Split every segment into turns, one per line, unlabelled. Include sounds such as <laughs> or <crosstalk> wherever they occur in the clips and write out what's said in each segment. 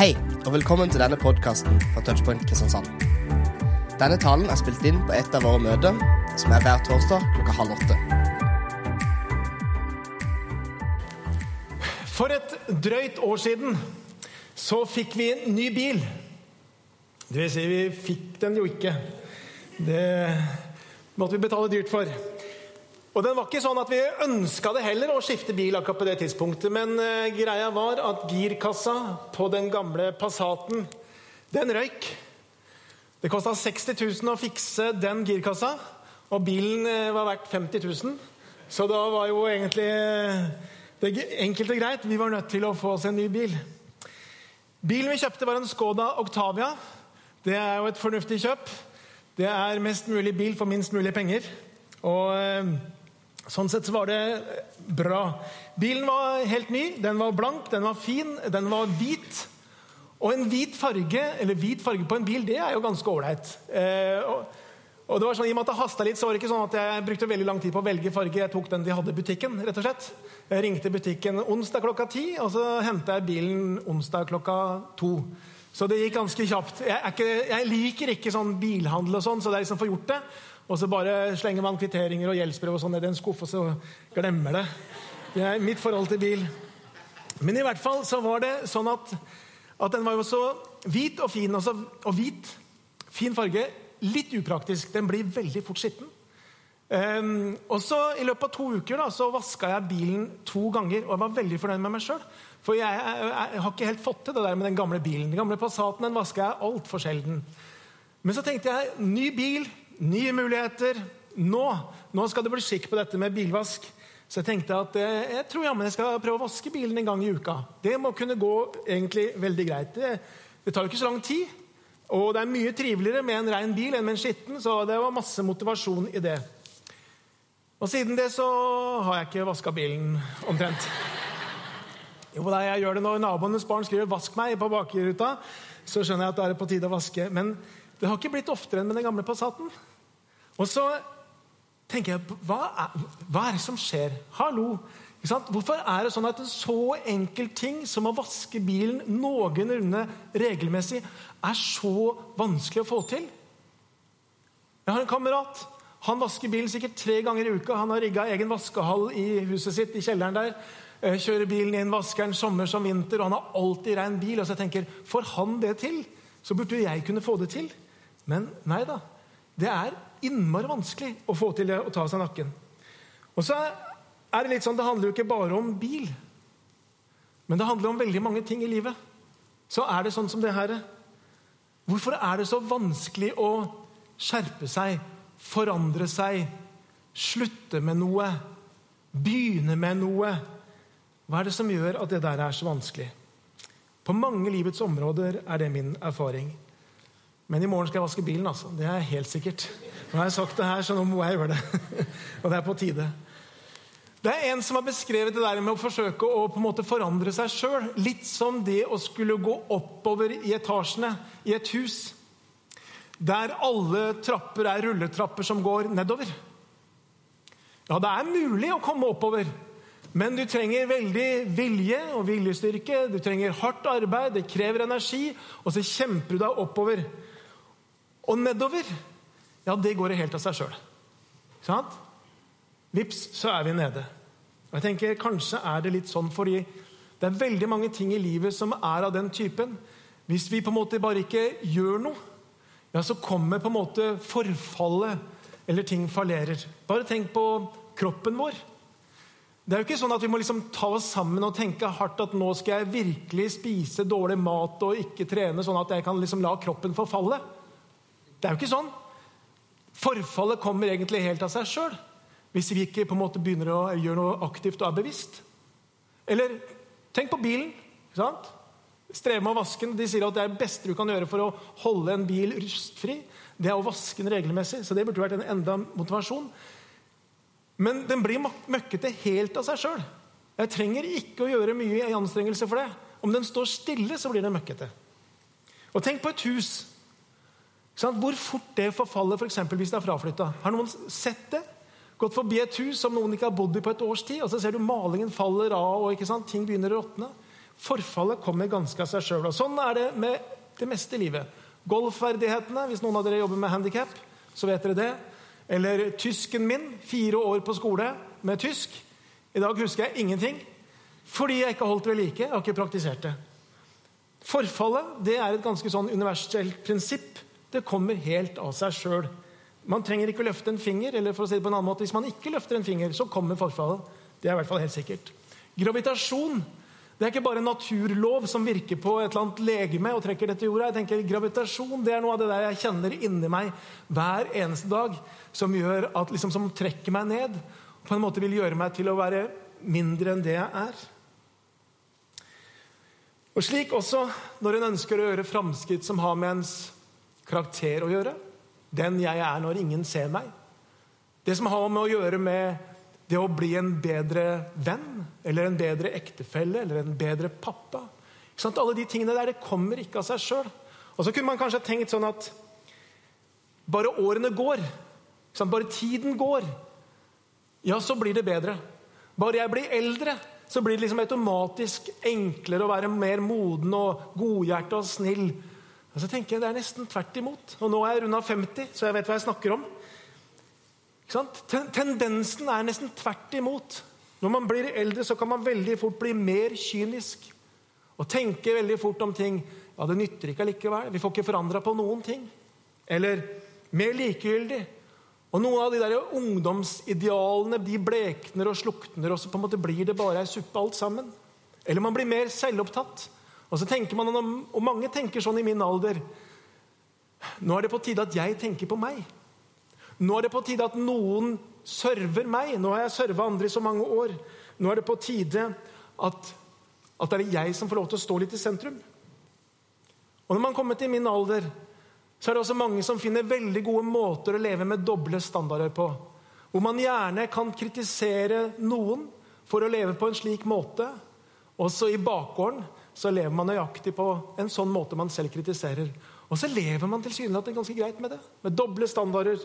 Hei, og velkommen til denne podkasten fra Touchpoint Kristiansand. Denne talen er spilt inn på et av våre møter, som er hver torsdag klokka halv åtte.
For et drøyt år siden så fikk vi en ny bil. Det vil si, vi fikk den jo ikke. Det måtte vi betale dyrt for. Og den var ikke sånn at vi ønska det heller å skifte bil akkurat på det tidspunktet. Men uh, greia var at girkassa på den gamle Passaten, den røyk. Det kosta 60 000 å fikse den girkassa, og bilen uh, var verdt 50 000. Så da var jo egentlig uh, det enkelt og greit. Vi var nødt til å få oss en ny bil. Bilen vi kjøpte, var en Skoda Octavia. Det er jo et fornuftig kjøp. Det er mest mulig bil for minst mulig penger. Og Sånn sett så var det bra. Bilen var helt ny, den var blank, den var fin, den var hvit. Og en hvit farge eller hvit farge på en bil, det er jo ganske ålreit. Eh, og, og, det var sånn, I og med at det hasta litt, så var det ikke sånn at jeg brukte veldig lang tid på å velge farge. Jeg tok den de hadde i butikken. rett og slett. Jeg ringte butikken onsdag klokka ti, og så henta jeg bilen onsdag klokka to. Så det gikk ganske kjapt. Jeg, ikke, jeg liker ikke sånn bilhandel og sånn, så det er liksom for gjort det. Og så bare slenger man kvitteringer og gjeldsbrev og sånn ned i en skuff, og så glemmer det. Det er mitt forhold til bil. Men i hvert fall så var det sånn at, at den var jo så hvit og fin. Også, og hvit, fin farge. Litt upraktisk. Den blir veldig fort skitten. Um, og så I løpet av to uker da, så vaska jeg bilen to ganger, og jeg var veldig fornøyd med meg sjøl. For jeg, jeg, jeg, har ikke helt fått til det der med den gamle bilen. Den gamle Passaten den vaska jeg altfor sjelden. Men så tenkte jeg ny bil, nye muligheter. Nå, nå skal det bli skikk på dette med bilvask. Så jeg tenkte at eh, jeg tror jammen jeg skal prøve å vaske bilen en gang i uka. Det må kunne gå egentlig veldig greit. Det, det tar jo ikke så lang tid. Og det er mye triveligere med en ren bil enn med en skitten, så det var masse motivasjon i det. Og siden det så har jeg ikke vaska bilen omtrent. Jo, da jeg gjør det Når naboenes barn skriver 'vask meg' på bakruta, så skjønner jeg at det er på tide å vaske. Men det har ikke blitt oftere enn med den gamle Passaten. Og så tenker jeg hva er, hva er det som skjer? Hallo! Hvorfor er det sånn at en så enkel ting som å vaske bilen noenlunde regelmessig er så vanskelig å få til? Jeg har en kamerat. Han vasker bilen sikkert tre ganger i uka. Han har rigga egen vaskehall i huset sitt i kjelleren der. Eh, kjører bilen inn, vasker den sommer som vinter, og han har alltid rein bil. Og så jeg tenker, Får han det til, så burde jeg kunne få det til. Men nei da. Det er innmari vanskelig å få til å ta seg nakken. Og så er Det litt sånn, det handler jo ikke bare om bil, men det handler om veldig mange ting i livet. Så er det sånn som det her. Hvorfor er det så vanskelig å skjerpe seg, forandre seg, slutte med noe, begynne med noe? Hva er det som gjør at det der er så vanskelig? På mange livets områder er det min erfaring. Men i morgen skal jeg vaske bilen. altså. Det er helt sikkert. Nå har jeg sagt det her, så nå må jeg gjøre det. <laughs> og det er på tide. Det er en som har beskrevet det der med å forsøke å på en måte forandre seg sjøl. Litt som det å skulle gå oppover i etasjene i et hus. Der alle trapper er rulletrapper som går nedover. Ja, det er mulig å komme oppover. Men du trenger veldig vilje og viljestyrke. Du trenger hardt arbeid, det krever energi, og så kjemper du deg oppover. Og nedover, ja, det går helt av seg sjøl. Sant? Vips, så er vi nede. Og jeg tenker, Kanskje er det litt sånn fordi det er veldig mange ting i livet som er av den typen. Hvis vi på en måte bare ikke gjør noe, ja, så kommer på en måte forfallet, eller ting fallerer. Bare tenk på kroppen vår. Det er jo ikke sånn at Vi må liksom ta oss sammen og tenke hardt at nå skal jeg virkelig spise dårlig mat og ikke trene, sånn at jeg kan liksom la kroppen forfalle. Det er jo ikke sånn. Forfallet kommer egentlig helt av seg sjøl hvis vi ikke på en måte begynner å gjøre noe aktivt og er bevisst. Eller tenk på bilen. ikke sant? Streve med å vaske den. De sier at det er det beste du kan gjøre for å holde en bil rustfri, det er å vaske den regelmessig. Så det burde vært en enda motivasjon. Men den blir møkkete helt av seg sjøl. Jeg trenger ikke å gjøre mye i anstrengelse for det. Om den står stille, så blir den møkkete. Og tenk på et hus hvor fort det forfaller for hvis det er fraflytta. Har noen sett det? Gått forbi et hus som noen ikke har bodd i på et års tid, og så ser du malingen faller av, og ting begynner å råtne. Forfallet kommer ganske av seg sjøl. Sånn er det med det meste i livet. Golfferdighetene, hvis noen av dere jobber med handikap, så vet dere det. Eller tysken min, fire år på skole med tysk. I dag husker jeg ingenting fordi jeg ikke har holdt ved like. Jeg har ikke praktisert det. Forfallet det er et ganske sånn universelt prinsipp. Det kommer helt av seg sjøl. Man trenger ikke å løfte en finger. eller for å si det på en annen måte, Hvis man ikke løfter en finger, så kommer forfallet. Det er i hvert fall helt sikkert. Gravitasjon det er ikke bare en naturlov som virker på et eller annet legeme og trekker dette jorda. Jeg tenker Gravitasjon det er noe av det der jeg kjenner inni meg hver eneste dag, som, gjør at, liksom, som trekker meg ned. Og på en måte vil gjøre meg til å være mindre enn det jeg er. Og slik også når en ønsker å gjøre framskritt som har med ens karakter å gjøre. Den jeg er når ingen ser meg. Det som har med å gjøre med det å bli en bedre venn eller en bedre ektefelle eller en bedre pappa. Alle de tingene der det kommer ikke av seg sjøl. Og så kunne man kanskje tenkt sånn at bare årene går, bare tiden går, ja, så blir det bedre. Bare jeg blir eldre, så blir det liksom automatisk enklere å være mer moden og godhjerta og snill. Og så tenker jeg Det er nesten tvert imot. Og nå er jeg runda 50, så jeg vet hva jeg snakker om. Tendensen er nesten tvert imot. Når man blir eldre, så kan man veldig fort bli mer kynisk. Og tenke veldig fort om ting. Ja, det nytter ikke allikevel. Vi får ikke forandra på noen ting. Eller mer likegyldig. Og noen av de der ungdomsidealene de blekner og slukner, og så på en måte blir det bare ei suppe alt sammen. Eller man blir mer selvopptatt. Og så tenker man, og mange tenker sånn i min alder Nå er det på tide at jeg tenker på meg. Nå er det på tide at noen server meg. Nå har jeg serva andre i så mange år. Nå er det på tide at, at det er jeg som får lov til å stå litt i sentrum. Og når man kommer til min alder, så er det også mange som finner veldig gode måter å leve med doble standarder på. Hvor man gjerne kan kritisere noen for å leve på en slik måte. Også i bakgården så lever man nøyaktig på en sånn måte man selv kritiserer. Og så lever man tilsynelatende ganske greit med det. Med doble standarder.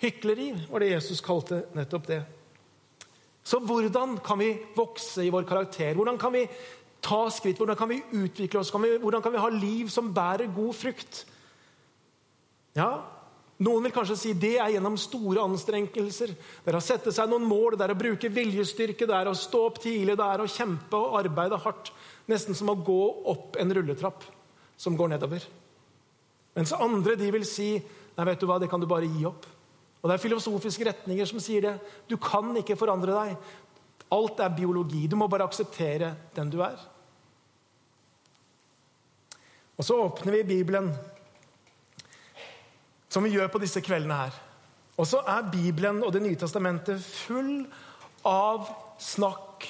Hykleri var det Jesus kalte nettopp det. Så hvordan kan vi vokse i vår karakter? Hvordan kan vi ta skritt? Hvordan kan vi utvikle oss? Hvordan kan vi ha liv som bærer god frukt? Ja, Noen vil kanskje si det er gjennom store anstrengelser. Det er å sette seg noen mål, det er å bruke viljestyrke, det er å stå opp tidlig, det er å kjempe og arbeide hardt. Nesten som å gå opp en rulletrapp som går nedover. Mens andre de vil si nei, vet du hva, det kan du bare gi opp. Og Det er filosofiske retninger som sier det. Du kan ikke forandre deg. Alt er biologi. Du må bare akseptere den du er. Og så åpner vi Bibelen, som vi gjør på disse kveldene her. Og så er Bibelen og Det nye testamentet full av snakk,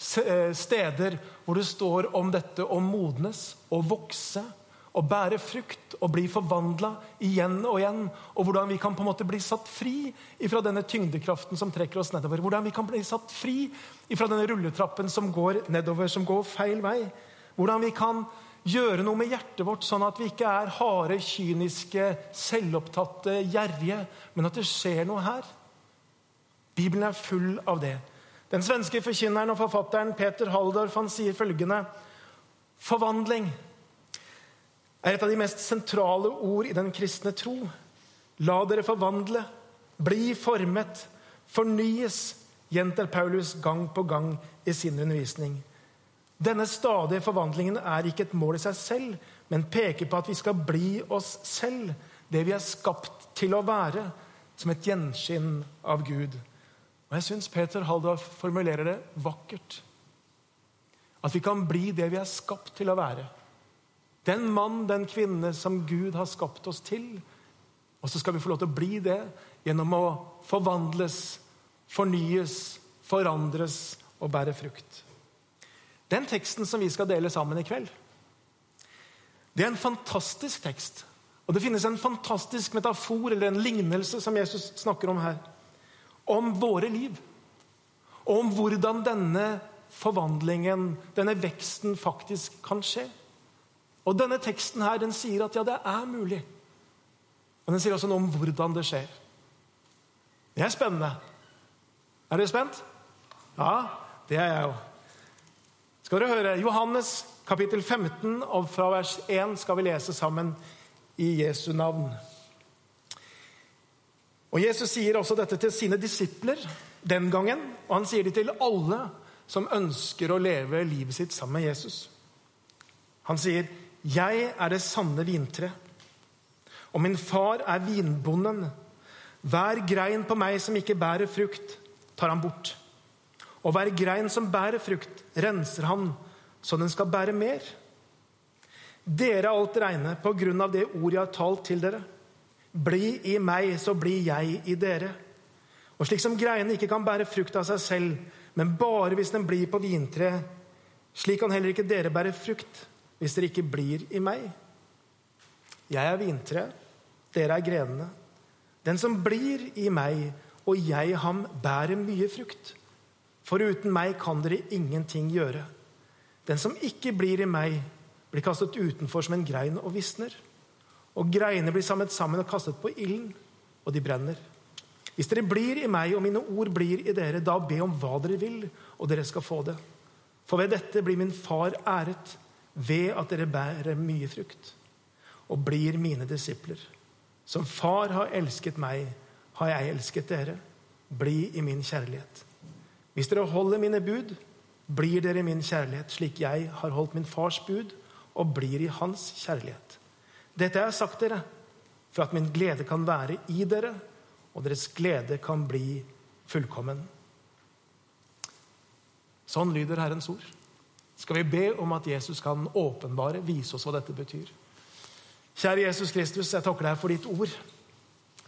steder hvor det står om dette å modnes og vokse å bære frukt og bli forvandla igjen og igjen. Og hvordan vi kan på en måte bli satt fri fra denne tyngdekraften som trekker oss nedover. Hvordan vi kan bli satt fri fra denne rulletrappen som går nedover, som går feil vei. Hvordan vi kan gjøre noe med hjertet vårt, sånn at vi ikke er harde, kyniske, selvopptatte, gjerrige, men at det skjer noe her. Bibelen er full av det. Den svenske forkynneren og forfatteren Peter Haldorf han sier følgende Forvandling er et av de mest sentrale ord i den kristne tro. La dere forvandle, bli formet, fornyes, gjentar Paulus gang på gang i sin undervisning. Denne stadige forvandlingen er ikke et mål i seg selv, men peker på at vi skal bli oss selv, det vi er skapt til å være, som et gjenskinn av Gud. Og Jeg syns Peter Haldar formulerer det vakkert. At vi kan bli det vi er skapt til å være. Den mann, den kvinne som Gud har skapt oss til. Og så skal vi få lov til å bli det gjennom å forvandles, fornyes, forandres og bære frukt. Den teksten som vi skal dele sammen i kveld, det er en fantastisk tekst. Og det finnes en fantastisk metafor eller en lignelse som Jesus snakker om her. Om våre liv. Og om hvordan denne forvandlingen, denne veksten, faktisk kan skje. Og Denne teksten her, den sier at ja, det er mulig. Men den sier også noe om hvordan det skjer. Det er spennende. Er dere spent? Ja, det er jeg jo. Skal dere høre Johannes kapittel 15, og fra vers 1 skal vi lese sammen i Jesu navn. Og Jesus sier også dette til sine disipler den gangen, og han sier det til alle som ønsker å leve livet sitt sammen med Jesus. Han sier, 'Jeg er det sanne vintre, og min far er vinbonden.' 'Hver grein på meg som ikke bærer frukt, tar han bort.' 'Og hver grein som bærer frukt, renser han, så den skal bære mer.' 'Dere er alt reine på grunn av det ordet jeg har talt til dere.' 'Bli i meg, så blir jeg i dere.' Og slik som greiene ikke kan bære frukt av seg selv, men bare hvis den blir på vintreet, slik kan heller ikke dere bære frukt hvis dere ikke blir i meg. Jeg er vintreet, dere er grenene. Den som blir i meg og jeg ham, bærer mye frukt. For uten meg kan dere ingenting gjøre. Den som ikke blir i meg, blir kastet utenfor som en grein og visner. Og greinene blir samlet sammen og kastet på ilden, og de brenner. Hvis dere blir i meg, og mine ord blir i dere, da be om hva dere vil, og dere skal få det. For ved dette blir min far æret, ved at dere bærer mye frukt og blir mine disipler. Som far har elsket meg, har jeg elsket dere. Bli i min kjærlighet. Hvis dere holder mine bud, blir dere min kjærlighet, slik jeg har holdt min fars bud og blir i hans kjærlighet. Dette har jeg sagt dere, for at min glede kan være i dere, og deres glede kan bli fullkommen. Sånn lyder Herrens ord skal vi be om at Jesus kan åpenbare, vise oss hva dette betyr. Kjære Jesus Kristus, jeg takker deg for ditt ord,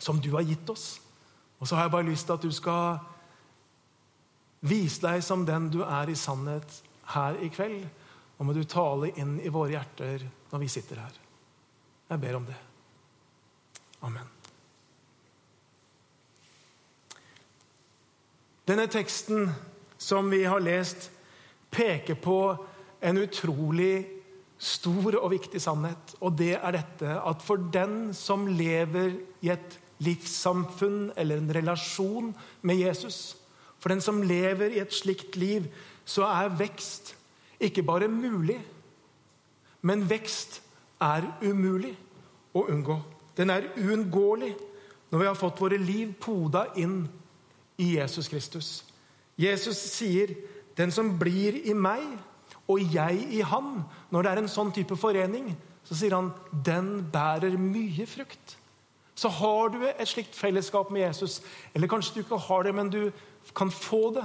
som du har gitt oss. Og så har jeg bare lyst til at du skal vise deg som den du er i sannhet her i kveld. Og må du tale inn i våre hjerter når vi sitter her. Jeg ber om det. Amen. Denne teksten som vi har lest, peker på en utrolig stor og viktig sannhet. Og det er dette at for den som lever i et livssamfunn eller en relasjon med Jesus, for den som lever i et slikt liv, så er vekst ikke bare mulig, men vekst er umulig å unngå. Den er uunngåelig når vi har fått våre liv poda inn i Jesus Kristus. Jesus sier 'Den som blir i meg, og jeg i han', når det er en sånn type forening, så sier han 'den bærer mye frukt'. Så har du et slikt fellesskap med Jesus, eller kanskje du ikke har det, men du kan få det,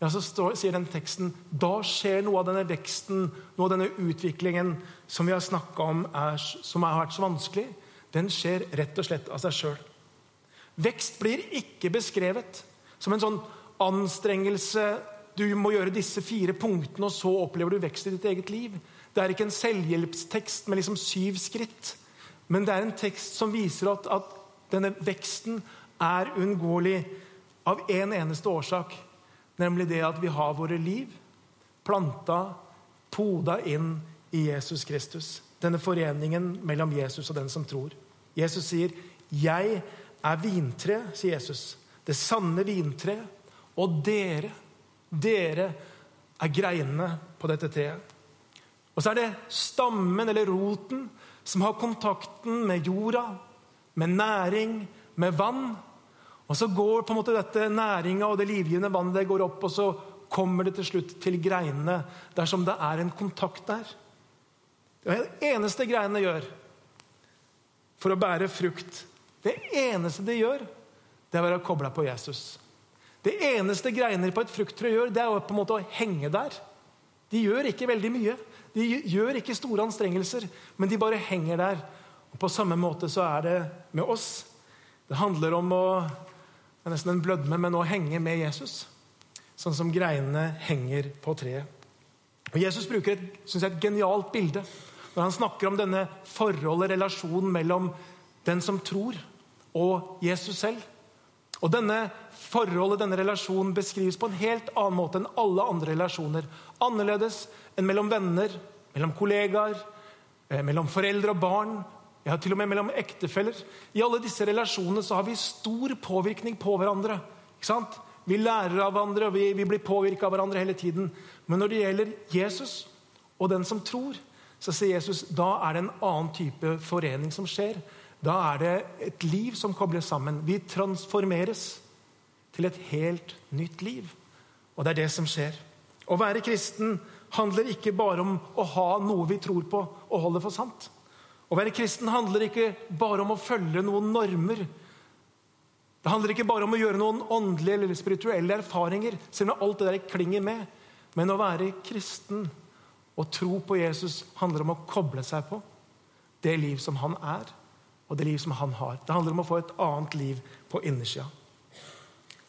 ja, så står, sier den teksten da skjer noe av denne veksten, noe av denne utviklingen som vi har snakka om, er, som har vært så vanskelig. Den skjer rett og slett av seg sjøl. Vekst blir ikke beskrevet som en sånn anstrengelse du må gjøre disse fire punktene, og så opplever du vekst i ditt eget liv. Det er ikke en selvhjelpstekst med liksom syv skritt, men det er en tekst som viser at, at denne veksten er uunngåelig av én en eneste årsak, nemlig det at vi har våre liv planta, poda inn i Jesus Kristus. Denne foreningen mellom Jesus og den som tror. Jesus sier, 'Jeg er vintre', sier Jesus. Det sanne vintre. Og dere dere er greinene på dette treet. Og så er det stammen eller roten som har kontakten med jorda, med næring, med vann. Og så går på en måte dette næringa og det livgivende vannet det går opp, og så kommer det til slutt til greinene dersom det er en kontakt der. Det er det eneste greinene gjør for å bære frukt. Det eneste de gjør, det er å være kobla på Jesus. Det eneste greiner på et frukttre gjør, det er på en måte å henge der. De gjør ikke veldig mye. De gjør ikke store anstrengelser, men de bare henger der. Og På samme måte så er det med oss. Det handler om å det er nesten en blødme, men å henge med Jesus. Sånn som greinene henger på treet. Og Jesus bruker et, synes jeg, et genialt bilde når han snakker om denne forholdet, relasjonen mellom den som tror, og Jesus selv. Og denne forholdet, denne relasjonen, beskrives på en helt annen måte enn alle andre relasjoner. Annerledes enn mellom venner, mellom kollegaer, eh, mellom foreldre og barn. Ja, til og med mellom ektefeller. I alle disse relasjonene så har vi stor påvirkning på hverandre. Ikke sant? Vi lærer av hverandre, og vi, vi blir påvirka av hverandre hele tiden. Men når det gjelder Jesus og den som tror, så sier Jesus da er det en annen type forening som skjer. Da er det et liv som kobles sammen. Vi transformeres til et helt nytt liv. Og det er det som skjer. Å være kristen handler ikke bare om å ha noe vi tror på og holder for sant. Å være kristen handler ikke bare om å følge noen normer. Det handler ikke bare om å gjøre noen åndelige eller spirituelle erfaringer, selv om alt det der klinger med. Men å være kristen og tro på Jesus handler om å koble seg på det liv som han er, og det liv som han har. Det handler om å få et annet liv på innersida.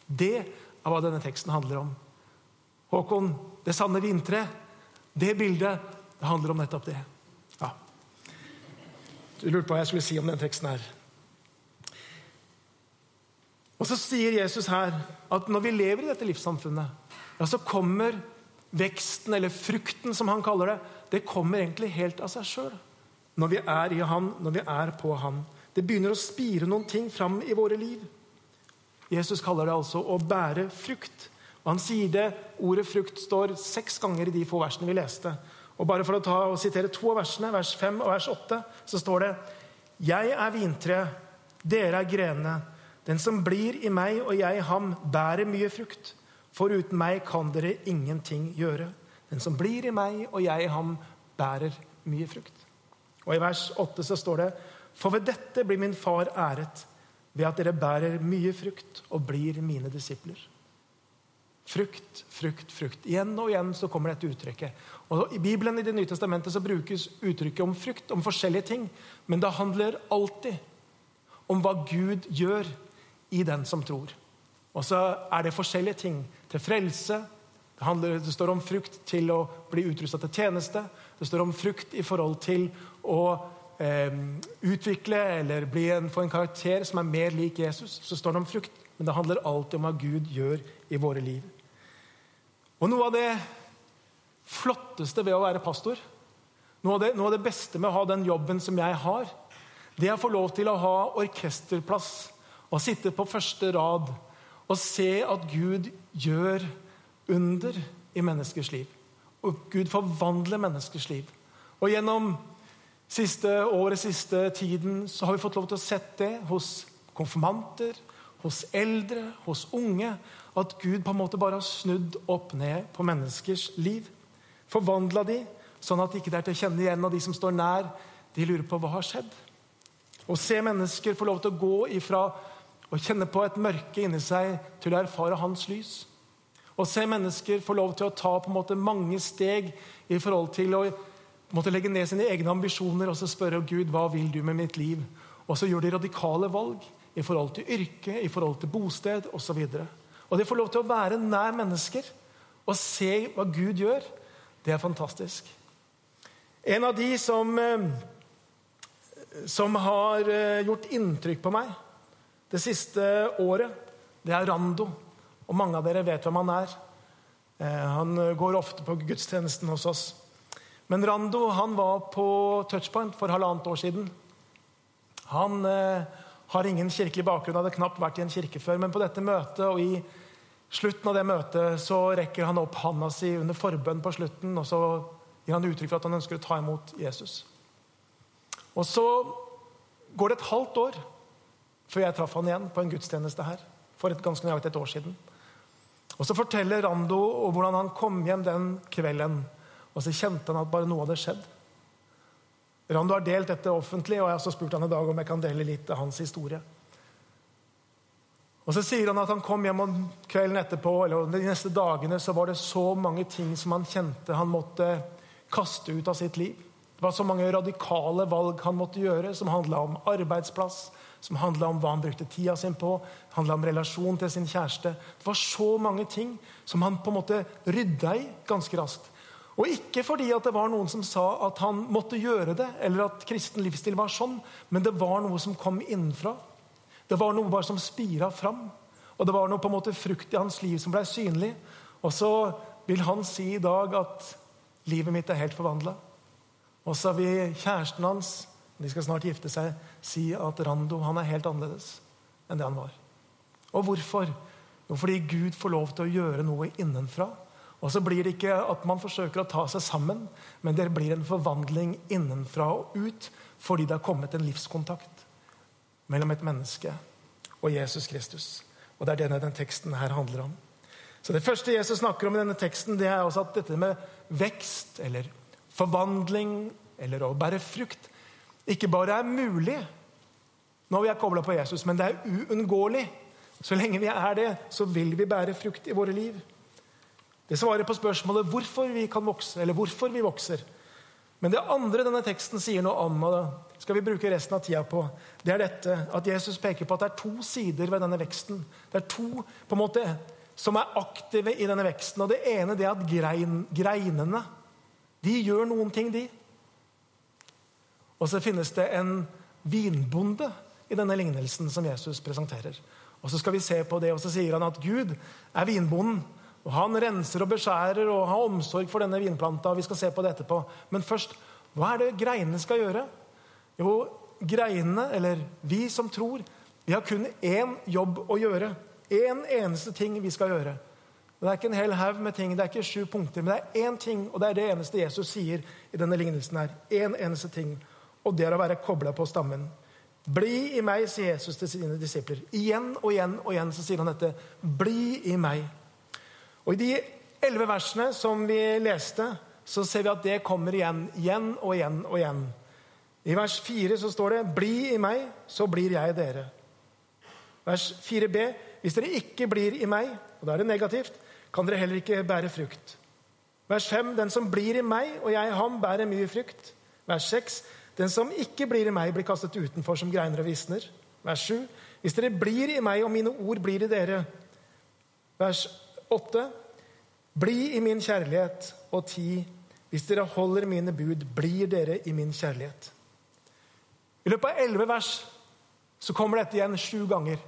Det er hva denne teksten handler om. Håkon, det sanne vintreet, det bildet, det handler om nettopp det. Du lurte på hva jeg skulle si om den teksten her. Og så sier Jesus her at når vi lever i dette livssamfunnet, ja, så kommer veksten, eller frukten, som han kaller det, det kommer egentlig helt av seg sjøl. Når vi er i Han, når vi er på Han. Det begynner å spire noen ting fram i våre liv. Jesus kaller det altså å bære frukt. Og Han sier det, Ordet frukt står seks ganger i de få versene vi leste. Og bare for å ta og sitere to av versene, vers 5 og vers 8, så står det Jeg er vintreet, dere er grenene. Den som blir i meg og jeg i ham, bærer mye frukt. For uten meg kan dere ingenting gjøre. Den som blir i meg og jeg i ham, bærer mye frukt. Og I vers 8 så står det For ved dette blir min far æret, ved at dere bærer mye frukt og blir mine disipler. Frukt, frukt, frukt. Igjen og igjen så kommer dette uttrykket. Og I Bibelen i Det nye testamentet så brukes uttrykket om frukt, om forskjellige ting. Men det handler alltid om hva Gud gjør i den som tror. Og så er det forskjellige ting til frelse. Det, handler, det står om frukt til å bli utrusta til tjeneste. Det står om frukt i forhold til å eh, utvikle eller en, få en karakter som er mer lik Jesus. Så står det om frukt. Men det handler alltid om hva Gud gjør i våre liv. Og Noe av det flotteste ved å være pastor, noe av, det, noe av det beste med å ha den jobben som jeg har, det er å få lov til å ha orkesterplass og sitte på første rad og se at Gud gjør under i menneskers liv. Og Gud forvandler menneskers liv. Og gjennom siste året, siste tiden, så har vi fått lov til å sette det hos konfirmanter, hos eldre, hos unge. At Gud på en måte bare har snudd opp ned på menneskers liv. Forvandla de, sånn at de ikke er til å kjenne igjen, av de som står nær, de lurer på hva har skjedd. Å se mennesker få lov til å gå ifra å kjenne på et mørke inni seg til å erfare hans lys. Å se mennesker få lov til å ta på en måte mange steg i forhold til å måtte legge ned sine egne ambisjoner og så spørre Gud hva vil du med mitt liv. Og så gjør de radikale valg i forhold til yrke, i forhold til bosted osv. Og, og det får lov til å være nær mennesker og se hva Gud gjør. Det er fantastisk. En av de som, eh, som har eh, gjort inntrykk på meg det siste året, det er Rando. Og mange av dere vet hvem han er. Eh, han går ofte på gudstjenesten hos oss. Men Rando han var på Touchpoint for halvannet år siden. Han har ingen kirkelig bakgrunn, hadde knapt vært i en kirke før. Men på dette møtet og i slutten av det møtet så rekker han opp handa si under forbønn på slutten, og så gir han uttrykk for at han ønsker å ta imot Jesus. Og så går det et halvt år før jeg traff han igjen på en gudstjeneste her. For et ganske nøyaktig et år siden. Og Så forteller Rando om hvordan han kom hjem den kvelden. Og så kjente han at bare noe hadde skjedd. Rando har delt dette offentlig, og jeg har også spurt han i dag om jeg kan dele litt av hans historie. Og Så sier han at han kom hjem om kvelden etterpå, eller de neste dagene så var det så mange ting som han kjente han måtte kaste ut av sitt liv. Det var så mange radikale valg han måtte gjøre, som handla om arbeidsplass, som handla om hva han brukte tida sin på, handla om relasjon til sin kjæreste. Det var så mange ting som han på en måte rydda i ganske raskt. Og ikke fordi at det var noen som sa at han måtte gjøre det, eller at kristen livsstil var sånn, men det var noe som kom innenfra. Det var noe bare som spira fram. Og det var noe på en måte frukt i hans liv som ble synlig. Og så vil han si i dag at livet mitt er helt forvandla. Og så vil kjæresten hans, de skal snart gifte seg, si at Rando han er helt annerledes enn det han var. Og hvorfor? Jo, fordi Gud får lov til å gjøre noe innenfra. Og så blir det ikke at man forsøker å ta seg sammen, men det blir en forvandling innenfra og ut fordi det har kommet en livskontakt mellom et menneske og Jesus Kristus. Og Det er denne denne teksten her handler om. Så Det første Jesus snakker om i denne teksten, det er også at dette med vekst eller forvandling eller å bære frukt ikke bare er mulig når vi er kobla på Jesus, men det er uunngåelig. Så lenge vi er det, så vil vi bære frukt i våre liv. Det svarer på spørsmålet hvorfor vi kan vokse, eller hvorfor vi vokser. Men det andre denne teksten sier noe om, og det skal vi bruke resten av tida på, det er dette at Jesus peker på at det er to sider ved denne veksten. Det er to på en måte, som er aktive i denne veksten. og Det ene det er at grein, greinene de gjør noen ting, de. Og så finnes det en vinbonde i denne lignelsen som Jesus presenterer. Og Så skal vi se på det, og så sier han at Gud er vinbonden. Og Han renser og beskjærer og har omsorg for denne vinplanta. og vi skal se på det etterpå. Men først, hva er det greinene skal gjøre? Jo, greinene, eller vi som tror, vi har kun én jobb å gjøre. Én en eneste ting vi skal gjøre. Det er ikke en hel haug med ting, det er ikke sju punkter, men det er én ting, og det er det eneste Jesus sier i denne lignelsen. her. En eneste ting, Og det er å være kobla på stammen. Bli i meg, sier Jesus til sine disipler. Igjen og igjen og igjen så sier han dette. Bli i meg. Og I de elleve versene som vi leste, så ser vi at det kommer igjen. Igjen og igjen og igjen. I vers 4 så står det 'Bli i meg, så blir jeg dere'. Vers 4b.: Hvis dere ikke blir i meg, og da er det negativt, kan dere heller ikke bære frukt. Vers 5.: Den som blir i meg, og jeg ham, bærer mye frukt. Vers 6.: Den som ikke blir i meg, blir kastet utenfor som greiner og visner. Vers 7.: Hvis dere blir i meg, og mine ord blir i dere. Vers 8. Bli i min kjærlighet. Og 10. Hvis dere holder mine bud, blir dere i min kjærlighet. I løpet av elleve vers så kommer dette igjen sju ganger.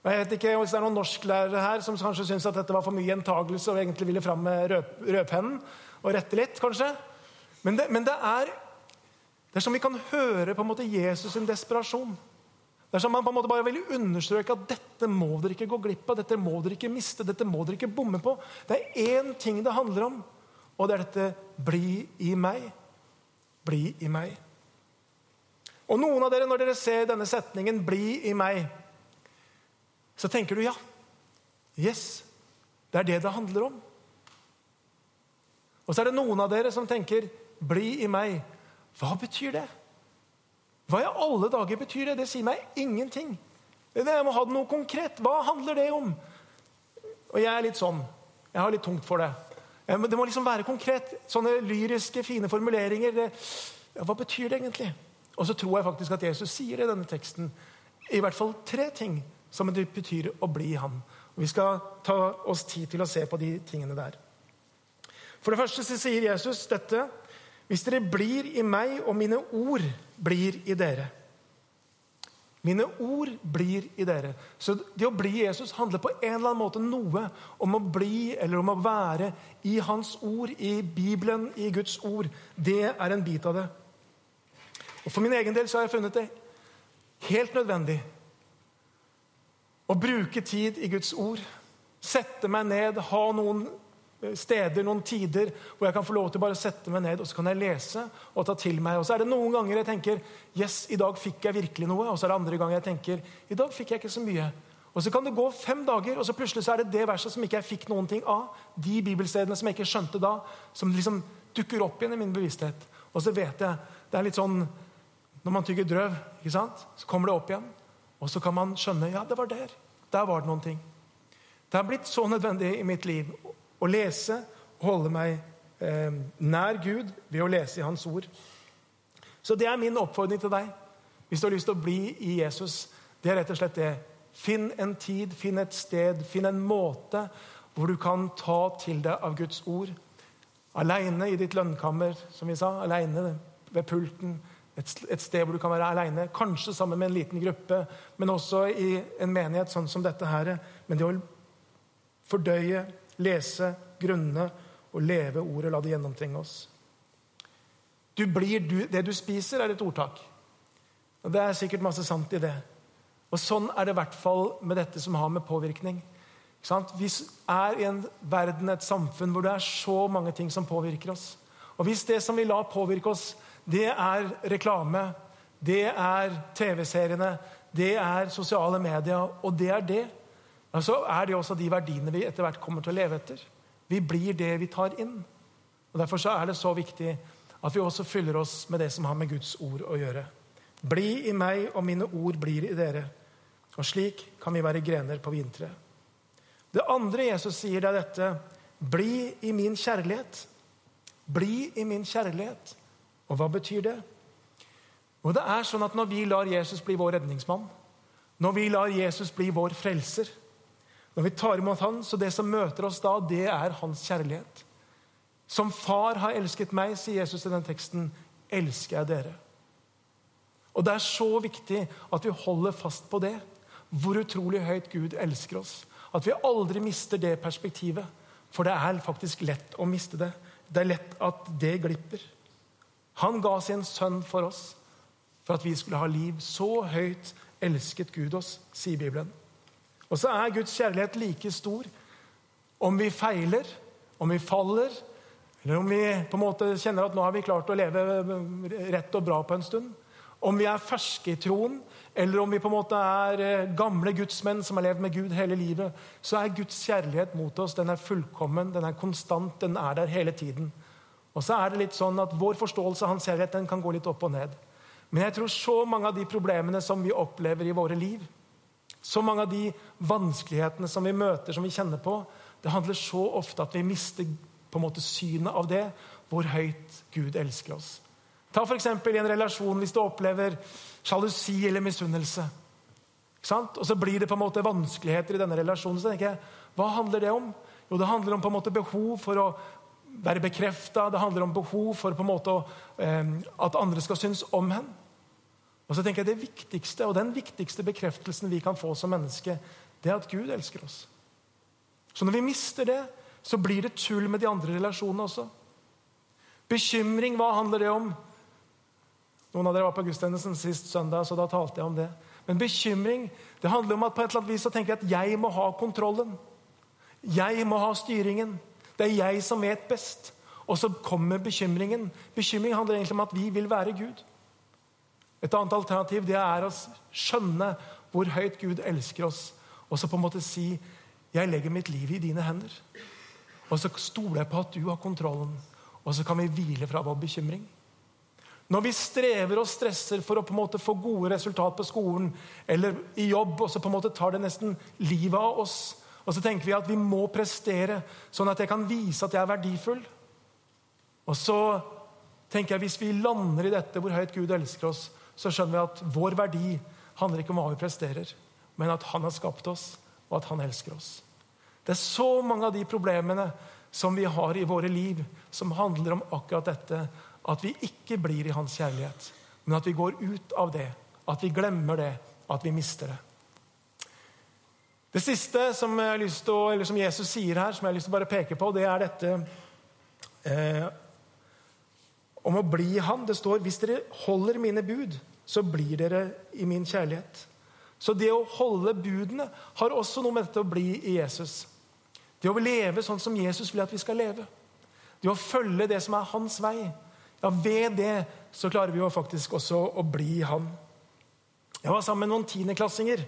Jeg vet ikke Hvis det er noen norsklærere her som kanskje syns at dette var for mye gjentagelse og egentlig ville fram med rød, rødpennen og rette litt, kanskje. Men det, men det er det er som vi kan høre på en måte Jesus' sin desperasjon. Det er som man på en måte bare vil understreke at dette må dere ikke gå glipp av, dette må dere ikke miste, dette må dere ikke bomme på. Det er én ting det handler om, og det er dette 'bli i meg'. Bli i meg. Og noen av dere, når dere ser denne setningen 'bli i meg', så tenker du ja. Yes, det er det det handler om. Og så er det noen av dere som tenker 'bli i meg'. Hva betyr det? Hva i alle dager betyr det? Det sier meg ingenting. Jeg må ha noe konkret. Hva handler det om? Og jeg er litt sånn. Jeg har litt tungt for det. Det må liksom være konkret. Sånne lyriske, fine formuleringer. Det, hva betyr det egentlig? Og så tror jeg faktisk at Jesus sier i denne teksten i hvert fall tre ting som det betyr å bli han. Og Vi skal ta oss tid til å se på de tingene der. For det første så sier Jesus dette hvis dere blir i meg, og mine ord blir i dere. Mine ord blir i dere. Så det å bli Jesus handler på en eller annen måte noe om å bli eller om å være i Hans ord, i Bibelen, i Guds ord. Det er en bit av det. Og For min egen del så har jeg funnet det helt nødvendig å bruke tid i Guds ord. Sette meg ned, ha noen steder, noen tider hvor jeg kan få lov til bare å sette meg ned og så kan jeg lese og ta til meg. Og så er det noen ganger jeg tenker yes, i dag fikk jeg virkelig noe. Og så er det andre ganger jeg tenker i dag fikk jeg ikke så mye. Og så kan det gå fem dager, og så plutselig så er det det verset som ikke jeg fikk noen ting av. De bibelstedene som jeg ikke skjønte da, som liksom dukker opp igjen i min bevissthet. Og så vet jeg Det er litt sånn når man tygger drøv, ikke sant? så kommer det opp igjen. Og så kan man skjønne ja, det var der. Der var det noen ting. Det har blitt så nødvendig i mitt liv å lese og holde meg eh, nær Gud ved å lese i Hans ord. Så det er min oppfordring til deg hvis du har lyst til å bli i Jesus. Det er rett og slett det. Finn en tid, finn et sted, finn en måte hvor du kan ta til deg av Guds ord. Aleine i ditt lønnkammer, som vi sa. Aleine ved pulten. Et, sted hvor du kan være aleine. Kanskje sammen med en liten gruppe, men også i en menighet sånn som dette her. Men det å fordøye lese, grunne og leve ordet. La det gjennomtrenge oss. Du blir du, det du spiser, er et ordtak. Og Det er sikkert masse sant i det. Og Sånn er det i hvert fall med dette som har med påvirkning. Vi er i en verden, et samfunn, hvor det er så mange ting som påvirker oss. Og hvis det som vi lar påvirke oss, det er reklame, det er TV-seriene, det er sosiale medier, og det er det, så er det også de verdiene vi etter hvert kommer til å leve etter. Vi blir det vi tar inn. Og Derfor så er det så viktig at vi også fyller oss med det som har med Guds ord å gjøre. Bli i meg, og mine ord blir i dere. Og slik kan vi være grener på vintreet. Det andre Jesus sier, det er dette Bli i min kjærlighet. Bli i min kjærlighet. Og hva betyr det? Og det er sånn at Når vi lar Jesus bli vår redningsmann, når vi lar Jesus bli vår frelser, når vi tar imot han, så det som møter oss da, det er hans kjærlighet. Som far har elsket meg, sier Jesus i den teksten, elsker jeg dere. Og Det er så viktig at vi holder fast på det. Hvor utrolig høyt Gud elsker oss. At vi aldri mister det perspektivet. For det er faktisk lett å miste det. Det er lett at det glipper. Han ga sin sønn for oss for at vi skulle ha liv. Så høyt elsket Gud oss, sier Bibelen. Og så er Guds kjærlighet like stor om vi feiler, om vi faller, eller om vi på en måte kjenner at nå har vi klart å leve rett og bra på en stund. Om vi er ferske i troen, eller om vi på en måte er eh, gamle gudsmenn som har levd med Gud hele livet, så er Guds kjærlighet mot oss den er fullkommen, den er konstant, den er der hele tiden. Og så er det litt sånn at Vår forståelse av hans kjærlighet den kan gå litt opp og ned. Men jeg tror så mange av de problemene som vi opplever i våre liv, så mange av de vanskelighetene som vi møter, som vi kjenner på, det handler så ofte at vi mister på en måte synet av det, hvor høyt Gud elsker oss. Ta f.eks. i en relasjon hvis du opplever sjalusi eller misunnelse. Og så blir det på en måte vanskeligheter i denne relasjonen. så tenker jeg, Hva handler det om? Jo, Det handler om på en måte behov for å være bekrefta. Det handler om behov for på en måte å, eh, at andre skal synes om henne. Og så tenker jeg Det viktigste, og den viktigste bekreftelsen vi kan få som menneske, det er at Gud elsker oss. Så når vi mister det, så blir det tull med de andre relasjonene også. Bekymring, hva handler det om? Noen av dere var på gudstjenesten sist søndag, så da talte jeg om det. Men bekymring det handler om at på et eller annet vis så tenker jeg at jeg må ha kontrollen. Jeg må ha styringen. Det er jeg som vet best. Og så kommer bekymringen. Bekymring handler egentlig om at vi vil være Gud. Et annet alternativ det er å skjønne hvor høyt Gud elsker oss, og så på en måte si 'Jeg legger mitt liv i dine hender'. Og så stoler jeg på at du har kontrollen, og så kan vi hvile fra vår bekymring. Når vi strever og stresser for å på en måte få gode resultat på skolen eller i jobb, og så på en måte tar det nesten livet av oss, og så tenker vi at vi må prestere sånn at jeg kan vise at jeg er verdifull. Og så tenker jeg hvis vi lander i dette hvor høyt Gud elsker oss, så skjønner vi at vår verdi handler ikke om hva vi presterer, men at Han har skapt oss, og at Han elsker oss. Det er så mange av de problemene som vi har i våre liv, som handler om akkurat dette. At vi ikke blir i hans kjærlighet, men at vi går ut av det. At vi glemmer det, at vi mister det. Det siste som, å, som Jesus sier her, som jeg har lyst til å bare peke på, det er dette eh, om å bli Han. Det står hvis dere holder mine bud, så blir dere i min kjærlighet. Så det å holde budene har også noe med dette å bli i Jesus. Det å leve sånn som Jesus vil at vi skal leve. Det å følge det som er hans vei. Ja, Ved det så klarer vi jo faktisk også å bli han. Jeg var sammen med noen tiendeklassinger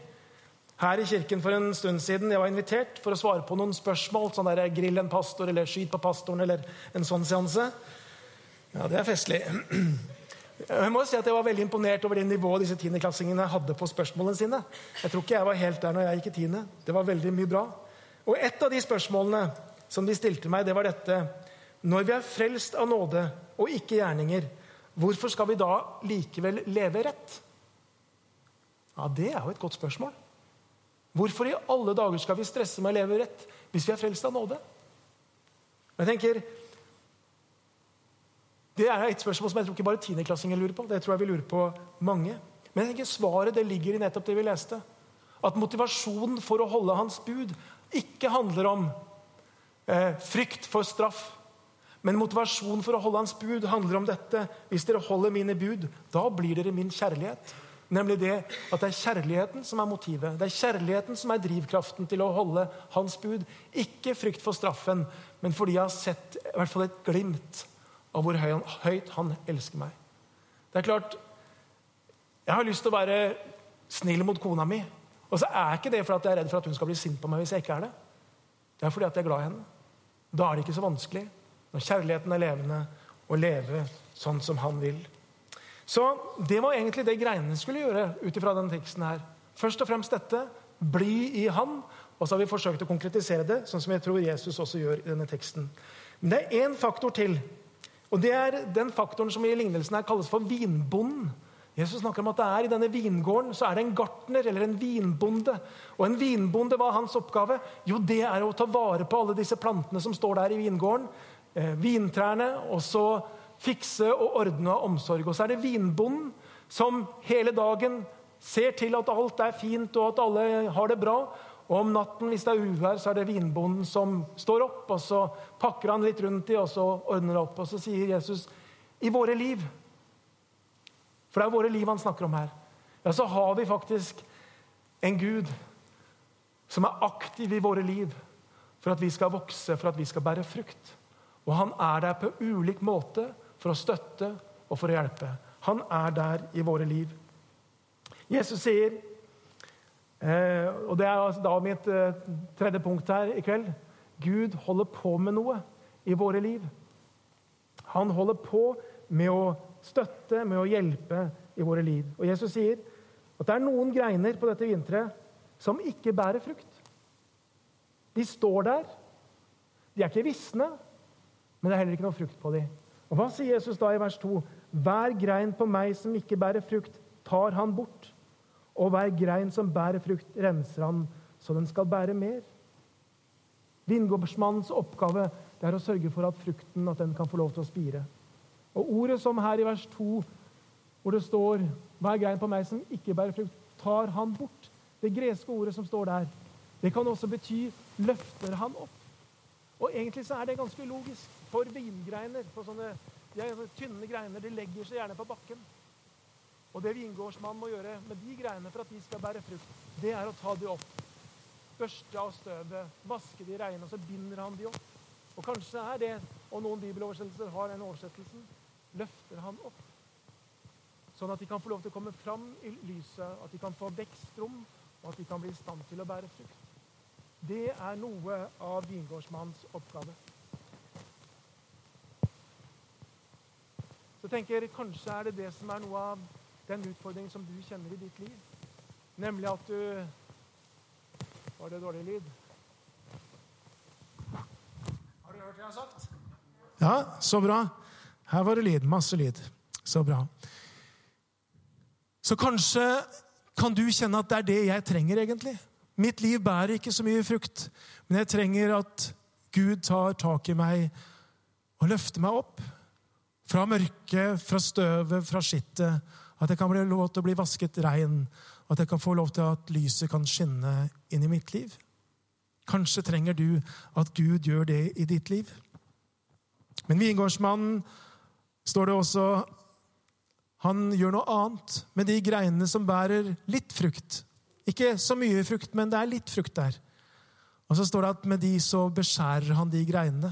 her i kirken for en stund siden. Jeg var invitert for å svare på noen spørsmål. sånn der Grill en pastor eller skyt på pastoren eller en sånn seanse. Ja, det er festlig. Jeg må si at jeg var veldig imponert over det nivået disse tiendeklassingene hadde på spørsmålene sine. Jeg tror ikke jeg var helt der når jeg gikk i tiende. Det var veldig mye bra. Og Et av de spørsmålene som de stilte meg, det var dette. Når vi er frelst av nåde og ikke gjerninger, hvorfor skal vi da likevel leve rett? Ja, Det er jo et godt spørsmål. Hvorfor i alle dager skal vi stresse med å leve rett hvis vi er frelst av nåde? Jeg tenker, Det er et spørsmål som jeg tror ikke bare tiendeklassinger lurer på. Det tror jeg vi lurer på mange. Men jeg tenker svaret det ligger i nettopp det vi leste. At motivasjonen for å holde hans bud ikke handler om eh, frykt for straff. Men motivasjonen for å holde hans bud handler om dette. Hvis dere holder mine bud, da blir dere min kjærlighet. Nemlig det at det er kjærligheten som er motivet. Det er kjærligheten som er drivkraften til å holde hans bud. Ikke frykt for straffen, men fordi jeg har sett i hvert fall et glimt av hvor høyt han elsker meg. Det er klart, Jeg har lyst til å være snill mot kona mi. Og så er ikke det fordi jeg er redd for at hun skal bli sint på meg hvis jeg ikke er det. Det er fordi at jeg er glad i henne. Da er det ikke så vanskelig, når kjærligheten er levende, å leve sånn som han vil. Så det var egentlig det greiene skulle gjøre ut ifra denne teksten her. Først og fremst dette. Bli i Han. Og så har vi forsøkt å konkretisere det, sånn som jeg tror Jesus også gjør i denne teksten. Men det er én faktor til. Og det er den faktoren som i lignelsen her kalles for vinbonden. Jesus snakker om at det er I denne vingården så er det en gartner eller en vinbonde. Og en vinbonde, Hva er hans oppgave? Jo, det er å ta vare på alle disse plantene som står der i vingården. Eh, vintrærne. Og så fikse og ordne og omsorg. Og så er det vinbonden som hele dagen ser til at alt er fint og at alle har det bra. Og om natten, hvis det er uvær, så er det vinbonden som står opp, og så pakker han litt rundt i, og så ordner det opp. Og så sier Jesus i våre liv For det er våre liv han snakker om her. Ja, så har vi faktisk en Gud som er aktiv i våre liv for at vi skal vokse, for at vi skal bære frukt. Og han er der på ulik måte for å støtte og for å hjelpe. Han er der i våre liv. Jesus sier og Det er altså da mitt eh, tredje punkt her i kveld. Gud holder på med noe i våre liv. Han holder på med å støtte, med å hjelpe i våre liv. Og Jesus sier at det er noen greiner på dette vinteret som ikke bærer frukt. De står der. De er ikke visne, men det er heller ikke noe frukt på dem. Og Hva sier Jesus da i vers 2? Hver grein på meg som ikke bærer frukt, tar han bort. Og hver grein som bærer frukt, renser han så den skal bære mer. Vingårdsmannens oppgave det er å sørge for at frukten at den kan få lov til å spire. Og Ordet som her i vers 2, hvor det står 'Hver grein på meg som ikke bærer frukt', tar han bort. Det greske ordet som står der, det kan også bety 'løfter han opp'. Og Egentlig så er det ganske logisk. For vingreiner, for sånne ja, tynne greiner, de legger seg gjerne på bakken. Og det vingårdsmannen må gjøre med de greiene for at de skal bære frukt, det er å ta de opp. Børste av støvet, vaske de reine, og så binder han de opp. Og kanskje er det, og noen bibeloversettelser har den oversettelsen, løfter han opp. Sånn at de kan få lov til å komme fram i lyset, at de kan få vekstrom, og at de kan bli i stand til å bære frukt. Det er noe av vingårdsmannens oppgave. Så tenker jeg, Kanskje er det det som er noe av den utfordringen som du kjenner i ditt liv. Nemlig at du Var det dårlig lyd? Har du hørt det jeg har sagt? Ja, så bra. Her var det lyd. Masse lyd. Så bra. Så kanskje kan du kjenne at det er det jeg trenger, egentlig. Mitt liv bærer ikke så mye frukt, men jeg trenger at Gud tar tak i meg og løfter meg opp. Fra mørket, fra støvet, fra skittet at jeg kan bli lov til å bli vasket rein. At jeg kan få lov til at lyset kan skinne inn i mitt liv. Kanskje trenger du at Gud gjør det i ditt liv. Men vingårdsmannen står det også Han gjør noe annet med de greinene som bærer litt frukt. Ikke så mye frukt, men det er litt frukt der. Og så står det at med de så beskjærer han de greinene.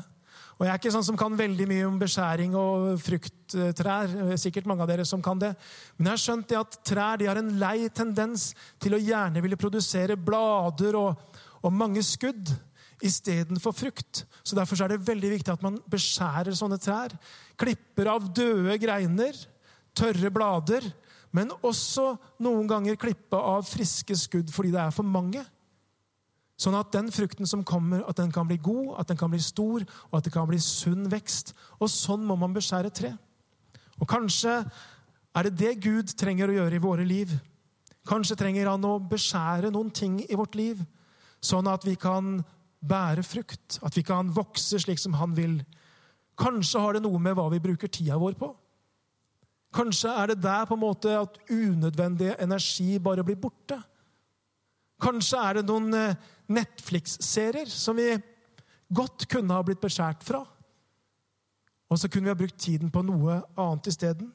Og Jeg er ikke sånn som kan veldig mye om beskjæring og frukttrær. sikkert mange av dere som kan det. Men jeg har skjønt at trær har en lei tendens til å gjerne ville produsere blader og, og mange skudd istedenfor frukt. Så Derfor er det veldig viktig at man beskjærer sånne trær. Klipper av døde greiner, tørre blader, men også noen ganger klippe av friske skudd fordi det er for mange. Sånn at den frukten som kommer, at den kan bli god, at den kan bli stor, og at det kan bli sunn vekst. Og sånn må man beskjære tre. Og kanskje er det det Gud trenger å gjøre i våre liv. Kanskje trenger han å beskjære noen ting i vårt liv, sånn at vi kan bære frukt, at vi kan vokse slik som han vil. Kanskje har det noe med hva vi bruker tida vår på. Kanskje er det der på en måte at unødvendig energi bare blir borte. Kanskje er det noen eh, Netflix-serier som vi godt kunne ha blitt beskjært fra. Og så kunne vi ha brukt tiden på noe annet isteden.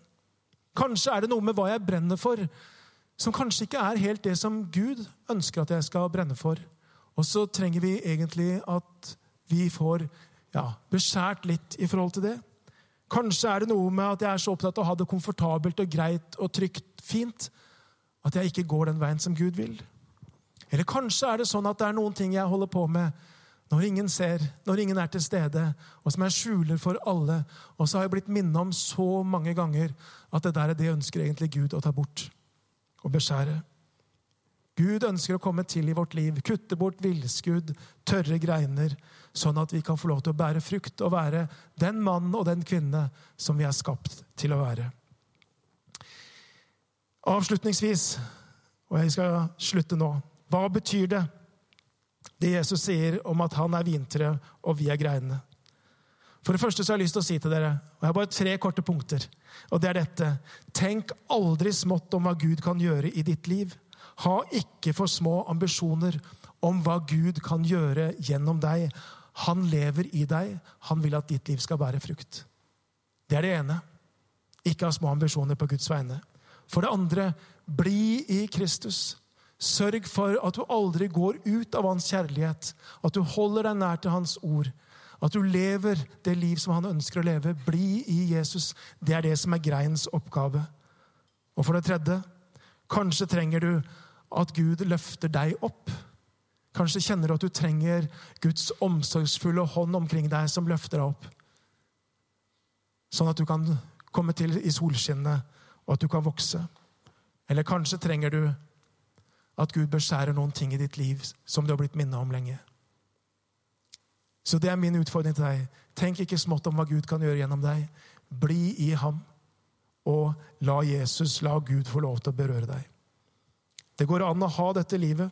Kanskje er det noe med hva jeg brenner for, som kanskje ikke er helt det som Gud ønsker at jeg skal brenne for. Og så trenger vi egentlig at vi får ja, beskjært litt i forhold til det. Kanskje er det noe med at jeg er så opptatt av å ha det komfortabelt og greit og trygt, fint, at jeg ikke går den veien som Gud vil. Eller kanskje er det sånn at det er noen ting jeg holder på med når ingen ser, når ingen er til stede, og som jeg skjuler for alle. Og så har jeg blitt minnet om så mange ganger at det der er det ønsker egentlig Gud å ta bort og beskjære. Gud ønsker å komme til i vårt liv, kutte bort villskudd, tørre greiner, sånn at vi kan få lov til å bære frukt og være den mann og den kvinne som vi er skapt til å være. Avslutningsvis, og jeg skal slutte nå hva betyr det, det Jesus sier om at han er vintreet og vi er greinene? For det første så har jeg lyst til å si til dere, og jeg har bare tre korte punkter, og det er dette. Tenk aldri smått om hva Gud kan gjøre i ditt liv. Ha ikke for små ambisjoner om hva Gud kan gjøre gjennom deg. Han lever i deg. Han vil at ditt liv skal bære frukt. Det er det ene. Ikke ha små ambisjoner på Guds vegne. For det andre, bli i Kristus. Sørg for at du aldri går ut av hans kjærlighet, at du holder deg nær til hans ord. At du lever det liv som han ønsker å leve. Bli i Jesus. Det er det som er greinens oppgave. Og for det tredje, kanskje trenger du at Gud løfter deg opp. Kanskje kjenner du at du trenger Guds omsorgsfulle hånd omkring deg som løfter deg opp. Sånn at du kan komme til i solskinnet, og at du kan vokse. Eller kanskje trenger du at Gud beskjærer noen ting i ditt liv som du har blitt minnet om lenge. Så det er min utfordring til deg. Tenk ikke smått om hva Gud kan gjøre gjennom deg. Bli i ham, og la Jesus, la Gud få lov til å berøre deg. Det går an å ha dette livet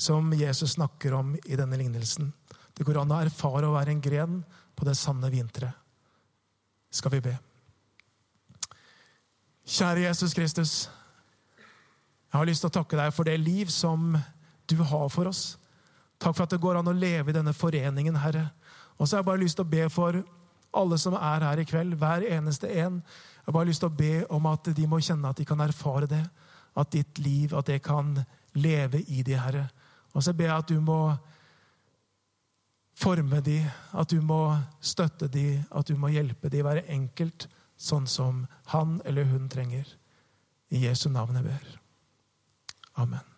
som Jesus snakker om i denne lignelsen. Det går an å erfare å være en gren på det sanne vinteret. Skal vi be. Kjære Jesus Kristus. Jeg har lyst til å takke deg for det liv som du har for oss. Takk for at det går an å leve i denne foreningen, Herre. Og så har jeg bare lyst til å be for alle som er her i kveld, hver eneste en. Jeg har bare lyst til å be om at de må kjenne at de kan erfare det. At ditt liv at det kan leve i de, Herre. Og så ber jeg at du må forme de, at du må støtte de, at du må hjelpe de, være enkelt sånn som han eller hun trenger. I Jesu navn jeg ber. Amen.